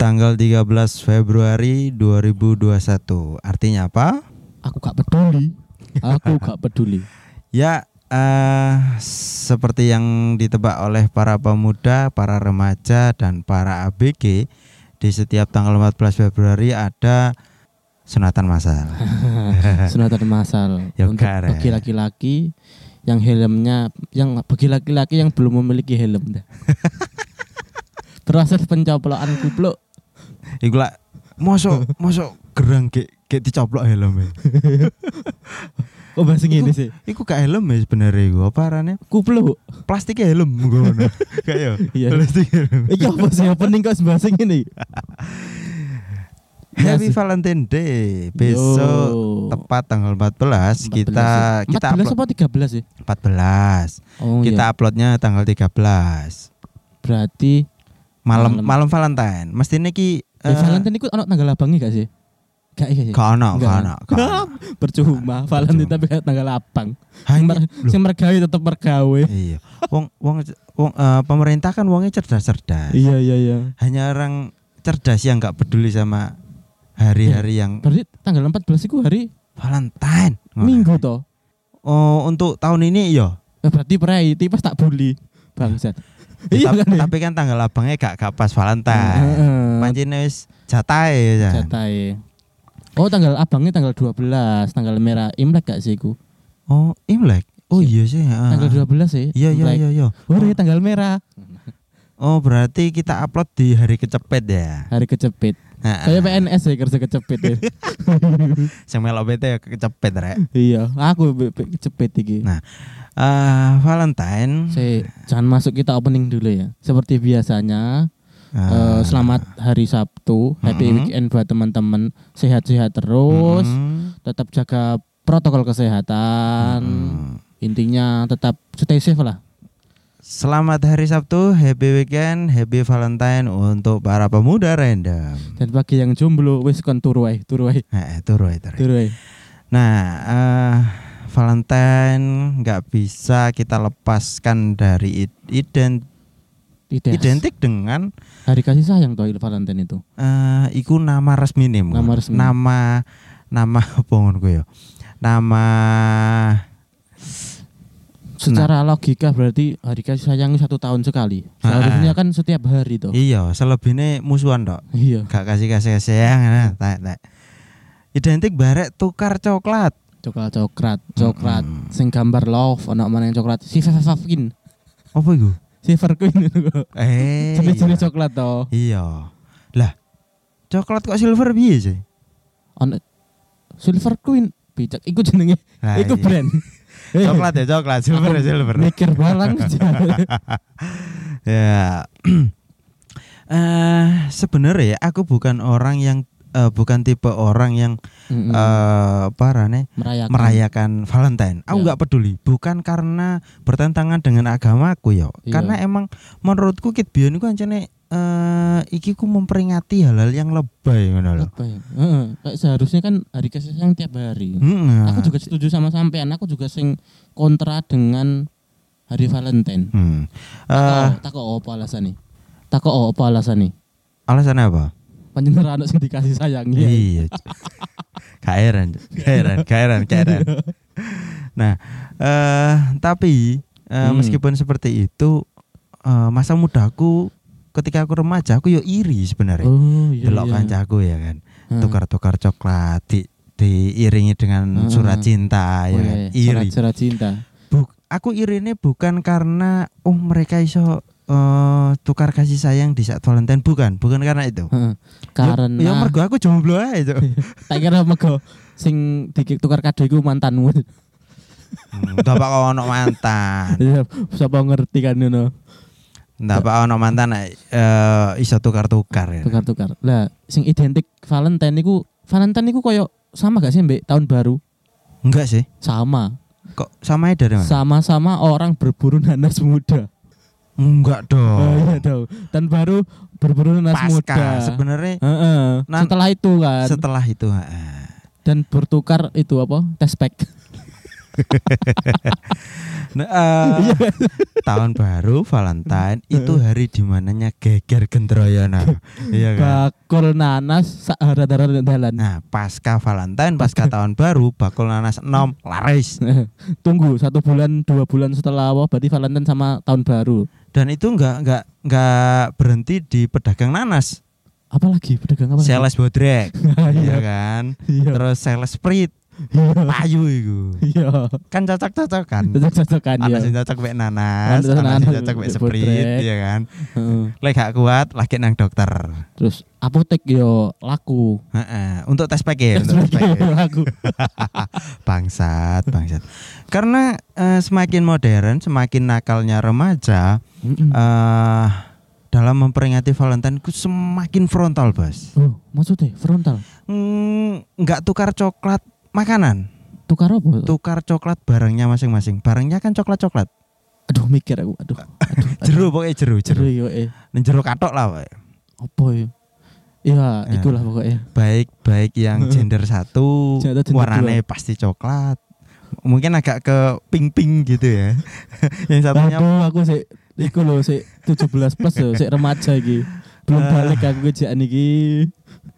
tanggal 13 Februari 2021. Artinya apa? Aku gak peduli. Aku gak peduli. Ya eh seperti yang ditebak oleh para pemuda, para remaja dan para ABG di setiap tanggal 14 Februari ada sunatan massal. Sunatan masal untuk bagi laki-laki yang helmnya yang bagi laki-laki yang belum memiliki helm. Proses pencoplokan kupluk Iku lah mosok mosok gerang ge ge dicoplok helm Kok bahasa gini sih? Iku gak helm ya sebenarnya iku apa arane? Kupluk. Plastik helm ngono. Kayak Iya. plastik helm. Iya apa sih opening kok bahasa gini? Happy Yes. Valentine Day. Besok Yo. tepat tanggal 14, kita 14 kita ya? 14 upload apa 13 sih? 14. Oh kita iya. uploadnya tanggal 13. Berarti Malam Malam. malam Valentine. Mesti ki eh, Valentine itu ono tanggal abangnya gak sih? Gak iya sih. Gak ono, Enggak. gak gak ono. Percuma, Valentine tapi gak tanggal Hanya mer- loh, Sing mergawe tetep mergawe. Iya. Wong wong wong eh, pemerintah kan wongnya cerdas-cerdas. Iya iya iya. Hanya orang cerdas yang nggak peduli sama hari-hari yang Berarti tanggal 14 itu hari Valentine. Minggu toh. Oh, untuk tahun ini iya. Eh, berarti perai tipes tak bully. Bangsat. Ya, Iya kan ya? Tapi kan tanggal abangnya gak gak pas Valentine. Heeh. Pancene wis jatahe ya. Jatahe. Oh tanggal abangnya tanggal 12, tanggal merah Imlek gak sih ku? Oh, Imlek. Oh iya sih. heeh. Tanggal 12 sih. Iya iya iya iya. Oh, ini tanggal merah. Oh, berarti kita upload di hari kecepet ya. Hari. Heeh. Kayak PNS ya kerja kecepit ya. Sing melok bete ya kecepet rek. iya, aku kecepit iki. Nah, Eh, Valentine. Saya jangan masuk kita opening dulu ya. Seperti biasanya, eh, eh, selamat hari Sabtu, happy Mhm. weekend buat teman-teman. Sehat-sehat terus, mm, tetap jaga protokol kesehatan. mm. Intinya tetap stay safe lah. Selamat hari Sabtu, happy weekend, happy Valentine untuk para pemuda random. Dan bagi yang jomblo, wis kon turu wae, turu. Nah, eh, Valentine nggak bisa kita lepaskan dari id- ident Tidak. identik dengan Hari kasih sayang toh Valentine itu. eh iku nama resmi nih. Nama resmi. Nama nama ngono ku ya? Nama Secara logika berarti hari kasih sayang satu tahun sekali. Seharusnya kan setiap hari toh. iya, selebihnya musuhan dok. Iya. Gak kasih kasih sayang, nah, tak, tak. Identik barek tukar coklat. Coklat coklat, coklat. Mm-mm. Sing gambar love, ono mana yang coklat. Si Fafafin, Apa itu? Silver Queen itu. Eh, Jenis-jenis coklat toh. Iya. Lah, coklat kok silver piye sih? Ono Silver Queen, bijak. Iku jenenge, Nah, iku iya. brand. Coklat ya coklat, silver ya silver. Mikir balang aja. ya. Eh sebenarnya ya, aku bukan orang yang eh, bukan tipe orang yang Mm-mm. eh apa rane, merayakan. merayakan Valentine. Aku Ya. nggak peduli, bukan karena bertentangan dengan agamaku ya. Iya. Karena emang menurutku kit biyen iku ancene eh iki ku memperingati hal-hal yang lebay ngono lho. Heeh, kayak seharusnya kan hari kasih sayang tiap hari. Heeh. Aku juga setuju sama sampean. Aku juga sing kontra dengan hari Valentine. Hmm. Eh, Tako, tako apa alasan nih? Tako apa alasan nih? alasannya apa? Panjenengan anak sing dikasih sayangi. Iya. Kairan, kairan, kairan, kairan. Nah, eh tapi eh, Hmm. meskipun seperti itu eh, masa mudaku ketika aku remaja aku yo iri sebenarnya. Oh iya. Delok iya. kancaku ya kan. Heeh. Tukar-tukar coklat di diiringi dengan Heeh. surat cinta Oh, ya kan. iya, Iri. Surat, surat cinta. Bu- aku irine bukan karena oh mereka iso eh, tukar kasih sayang di saat Valentine bukan, bukan karena itu. Ya- Karena ya, mergo aku jomblo ae, Cuk. tak kira mego sing ditukar kado iku mantanmu. Hmm, Bapak kok ono mantan. Iya, Siapa ngerti kan ngono. Ndak pak ono mantan eh iso tukar-tukar ya. Tukar-tukar. Lah, sing identik Valentine iku Valentine iku koyo sama gak sih mbek tahun baru? Enggak sih. Sama. Kok samanya dari mana? Sama-sama orang berburu nanas muda. Enggak Oh, dong. iya dong. Dan baru berburu nanas Pasca muda. sebenarnya Heeh. Nan- Setelah itu kan setelah itu heeh. dan bertukar itu apa? Tespek. Nah, eh, tahun baru Valentine itu hari di mananya geger gendroyono. Iya kan? Bakul nanas sak darat dalan. Nah, pasca Valentine, pasca tahun baru, bakul nanas enom laris. Tunggu satu bulan dua bulan setelah awal berarti Valentine sama tahun baru. Dan itu enggak enggak enggak berhenti di pedagang nanas. Apalagi pedagang apa? Sales bodrek, iya Iya. kan? Iya. Terus sales sprit. Payu itu. Iya. Kan cocok-cocok kan. Cocok kan Ada ya. sing cocok mek nanas, Ada ada sing cocok mek mek sprit, bodrek. iya kan? Heeh. Lek gak kuat, lagi nang dokter. Terus apotek yo laku. Heeh, untuk tes pakai, untuk tes laku. Bangsat, bangsat. Karena eh, semakin modern, semakin nakalnya remaja, eh dalam memperingati Valentine ku semakin frontal, Bos. Oh, maksudnya frontal. Hmm, nggak tukar coklat makanan, Tukar apa? tukar coklat barangnya masing-masing. Barangnya kan coklat-coklat. Aduh mikir aku. Aduh. Aduh. Jeru pokoknya jeru, Jeru jeru. yo eh. Jero katok lah, Pak. Apa ya? Iya, Ya. itulah pokoknya. Baik baik yang gender satu, Gender warnanya pasti coklat. Mungkin agak ke pink-pink gitu ya. yang satunya Aduh, aku sih iku lho sik 17 plus lho, sik remaja iki. Belum Ah. balik aku kerjaan iki.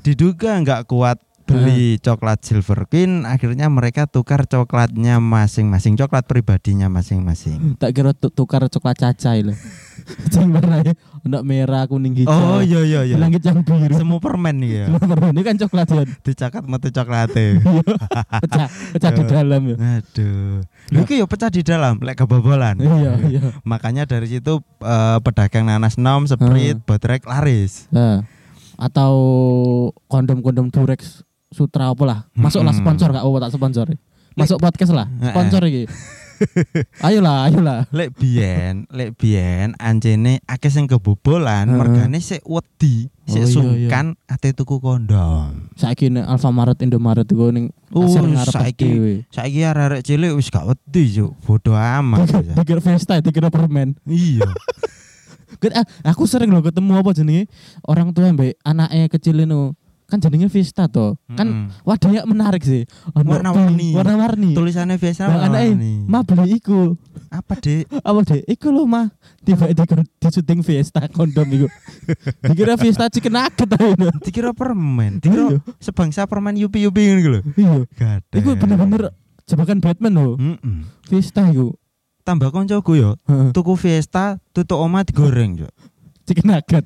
diduga nggak kuat beli coklat Silver Queen, akhirnya mereka tukar coklatnya masing-masing, coklat pribadinya masing-masing. Tak kira tu- tukar coklat cacai lho. Sing warnanya ono merah, kuning, hijau. Oh iya iya iya. Langit yang biru. Semu permen nih ya. Ini kan coklat ya. Dicakat metu coklatnya. Pecah, pecah di dalam ya. Aduh. Lu ya pecah di dalam, lek kebobolan. Iya, iya. Makanya dari situ eh, pedagang nanas nom, sprit, botrek laris. Nah, atau kondom-kondom Durex Sutra apa lah. Masuklah Mm-mm. sponsor gak apa tak sponsor. Masuk podcast lah, sponsor iki. ayolah, ayolah. Lek biyen, lek biyen anjene akeh sing kebobolan, Heeh. mergane sik wedi, sik Oh, iya, sungkan ate tuku kondom. Saiki nek Alfamaret Indomaret iku ning Oh, ngarep saiki. Saiki arek-arek cilik wis gak wedi, Cuk. Bodoh amat. Dikira Vesta, dikira permen. iya. Ah, aku sering loh ketemu apa jenenge orang tua mbak anaknya kecil itu kan jenenge Vista toh. Kan Mm-mm. wadahnya menarik sih. Warna-warni. Warna-warni. tulisannya Nah, anaknya, ma beli iku. apa dek Apa deh? Iku lho mah. Tiba di, di syuting Fiesta kondom iku. Dikira Fiesta chicken nugget aja. dikira permen dikira Iya. sebangsa permen yupi yupi gitu loh Iya. Gadeh. Iku bener-bener jebakan Batman loh. Mm-mm. Fiesta iku. tambah koncoku yo tuku Fiesta tutuk oma digoreng yo Chicken nugget.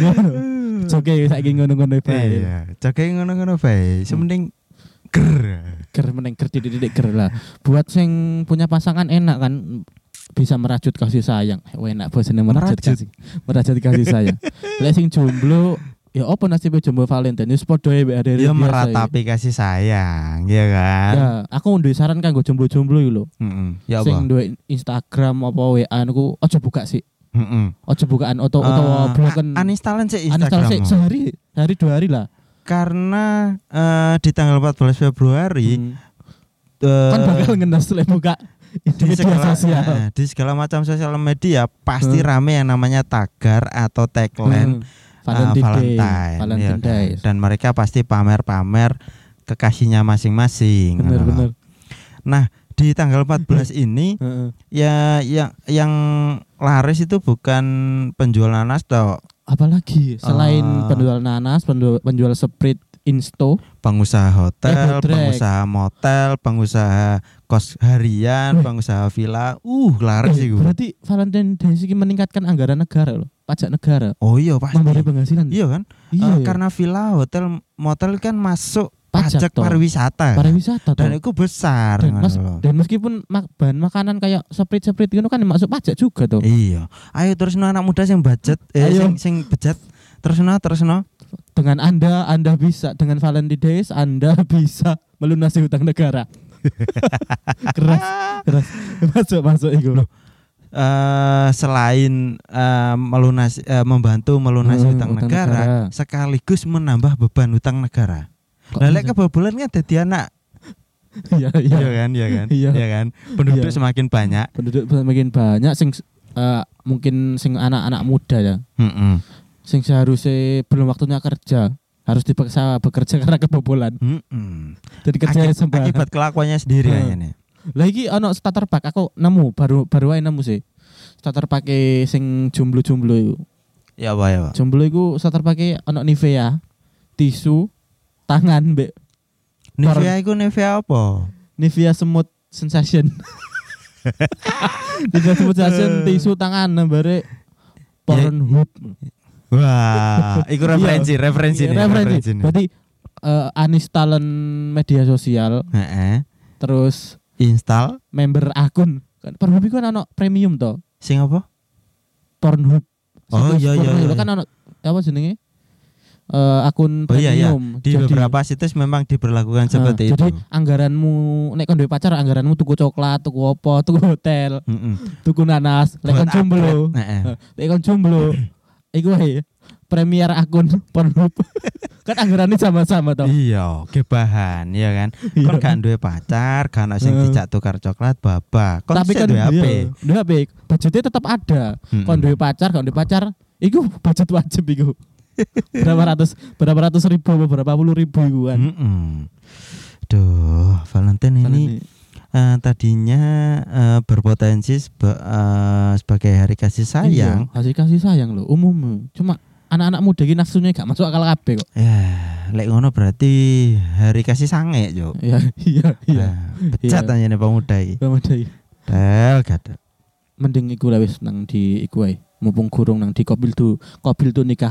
Ngono. Joge saiki ngono-ngono bae. iya jaga ngono-ngono bae sementing ger Ger meneng ger didik ger lah. Buat sing punya pasangan enak kan bisa merajut kasih sayang. Enak bosan merajut Merajut. kasih merajut kasih sayang. Lek sing jomblo ya apa nasibnya jomblo Valentine? Wis padha ya hari ya meratapi kasih sayang ya kan Ya, aku duwe saran kanggo jomblo-jomblo iki lho. Mm-mm. ya Sing apa duwe Instagram apa WA niku aja buka sih. Mm-mm. Aja bukaan atau Eh, atau bloken. a- uninstallan sih Uninstall sih Instagram sehari, sehari dua hari lah. karena eh, di tanggal 14 Februari Hmm. eh, Kan bakal ngenes lek buka di segala, sosial. eh, di segala macam sosial media pasti Hmm. rame yang namanya tagar atau tagline Hmm. Valentine, ah, Day, Valentine, Valentine ya? Day. dan mereka pasti pamer-pamer kekasihnya masing-masing. Ngono. bener. Nah di tanggal 14 ini Heeh. ya yang yang laris itu bukan penjual nanas toh Apalagi selain Ah. penjual nanas, penjual, penjual sprit insto, pengusaha hotel, Eh, pengusaha motel, pengusaha kos harian, Wih. pengusaha villa. Uh, laris Eh, iku. berarti Valentine Day ini meningkatkan anggaran negara loh, pajak negara, Oh iya pasti. memberi penghasilan. Iya kan? Iya, Eh, karena villa, hotel, motel kan masuk Pajak pajak, pariwisata. pariwisata Dan itu besar. Dan, mas- loh. dan meskipun mak- bahan makanan kayak sprit-sprit itu kan masuk pajak juga tuh. Iya. Ayo terus no anak muda yang budget, eh Ayo. sing sing budget. Terus no, terus no. Dengan Anda, Anda bisa dengan Valentine Days, Anda bisa melunasi hutang negara. keras, keras. Masuk, masuk itu. Eh selain eh, melunasi eh, membantu melunasi Hmm, hutang negara, negara. sekaligus menambah beban hutang negara. Kok Lah lek bisa? kebobolan kan dadi anak. Iya, iya. Iya kan, iya kan? Iya. Iya kan? Penduduk Iya. semakin banyak. Penduduk semakin banyak, sing eh, mungkin sing anak-anak muda ya, Mm-mm. sing seharusnya belum waktunya kerja, harus dipaksa bekerja karena kebobolan. Mm-mm. Jadi kerja Akib- sembarang. akibat kelakuannya sendiri Hmm. kayaknya nih. Lagi ono starter pack aku nemu baru baru aja nemu sih. Starter pack sing jomblo-jomblo iku. Ya apa ya, Pak? Jomblo iku starter pack ono Nivea, tisu, tangan mbek Nivea iku Nivea apa? Nivea semut sensation. Nivea semut sensation tisu tangan nambare Pornhub. Wah, iku referensi, referensi Iya, nih, referensi. nih. Berarti eh, uninstallin media sosial Heeh. terus Install member akun. Kan Pornhub iku kan ono premium to. sing apa? Pornhub. Oh, iya, iya, iya. kan ono apa jenenge? Eh, akun Oh iya iya, premium. di Jadi- beberapa situs memang diberlakukan Ah, seperti jadi itu. anggaranmu nek kon duwe pacar anggaranmu tuku coklat, tuku apa, tuku hotel, Heeh. tuku nanas, lek kon jomblo. upgrade. Heeh. Lek kon jomblo. Iku wae premier akun Pornhub. kan anggarannya sama-sama toh. Iya, kebahan, ya kan. Iya. Kon gak duwe pacar, gak ono sing dijak tukar coklat babak. Kon Tapi kan duwe HP. iya, duwe HP, budgetnya tetap ada. Mm-mm. Kon duwe pacar, kon duwe pacar, iku budget wajib iku. berapa ratus berapa ratus ribu apa berapa puluh ribu kan. Mm-mm. Duh, Valentine Hmm. ini eh, tadinya eh, berpotensi seba- eh, sebagai hari kasih sayang. Iya, kasih kasih sayang loh umum. Cuma anak-anak muda ini nafsunya gak masuk akal kabeh kok. Ya, lek ngono berarti hari kasih sange, Cuk. Iya, iya, iya. Nah, Becat Iya. aja nih pemuda iki. Pemuda iki. Del gada. Mending iku lah wis nang di iku wae. Mumpung gurung nang di kobil tuh, kobil tuh nikah.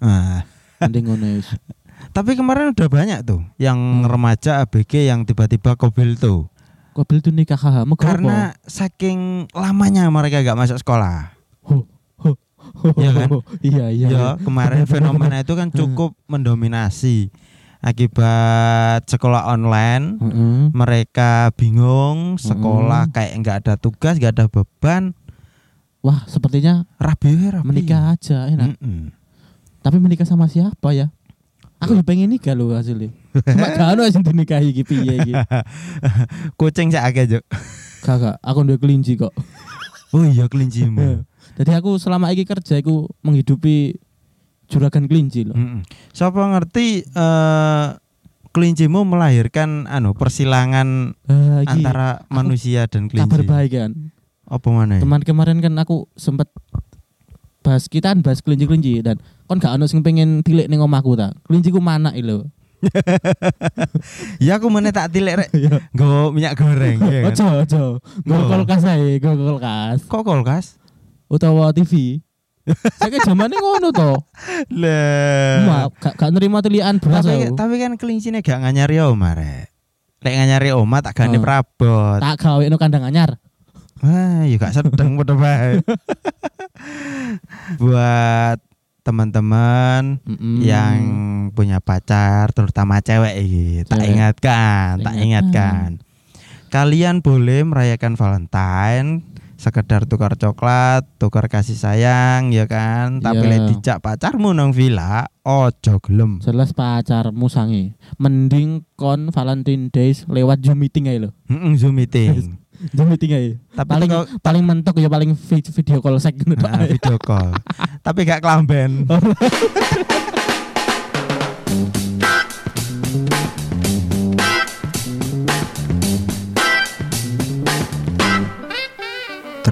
Ah, Mending ngono wis. tapi kemarin udah banyak tuh yang Hmm. remaja ABG yang tiba-tiba kobil tuh. Kobil tuh nikah apa? Karena saking lamanya mereka gak masuk sekolah. Ho, Iya kan? Iya, iya. Ya, iya. kemarin fenomena itu kan cukup mendominasi akibat sekolah online. Heeh. Mereka bingung, sekolah Mm. kayak nggak ada tugas, nggak ada beban, Wah, sepertinya rabi rabi. menikah aja enak. Mm-mm. Tapi menikah sama siapa ya? Aku juga pengen nikah loh hasilnya. Cuma gak ono sing dinikahi iki piye iki. Kucing sak akeh, Juk. Kakak, aku duwe kelinci kok. Oh iya kelincimu. Jadi aku selama iki kerja aku menghidupi juragan kelinci loh. Mm-mm. Siapa ngerti eh kelincimu melahirkan anu persilangan Ah, iki antara manusia dan kelinci. kabar baik kan. Apa mana? Teman kemarin kan aku sempet bahas kita kan bahas kelinci-kelinci dan kon gak ono sing pengen tilik ning omahku ta. Kelinciku mana iki lho. Ya aku meneh tak tilik rek. Iya. Nggo minyak goreng ya kan. Ojo ojo. Nggo kulkas ae, nggo kulkas Kok kulkas? Utawa TV. Saya zamane ngono to. Lah. Gak, gak nerima tilian beras Tapi, aku. tapi kan kelincine gak nganyari oma rek. Lek nganyari oma tak gane Oh. prabot. Tak gawe no kandang anyar. Wah, ya gak sedeng padha bae. Buat teman-teman Mm-mm. yang punya pacar terutama cewek iki tak Cewek. ingatkan tak ingatkan kalian boleh merayakan Valentine sekedar tukar coklat tukar kasih sayang ya kan tapi Iya. lek dijak pacarmu nang villa ojo gelem jelas pacarmu sange. Mending kon Valentine Days lewat Zoom meeting aja lo. Mm-mm, zoom meeting Zoom meeting aja. tapi paling teko- paling mentok ya paling vi- video call sek. Nah, video call tapi gak kelamben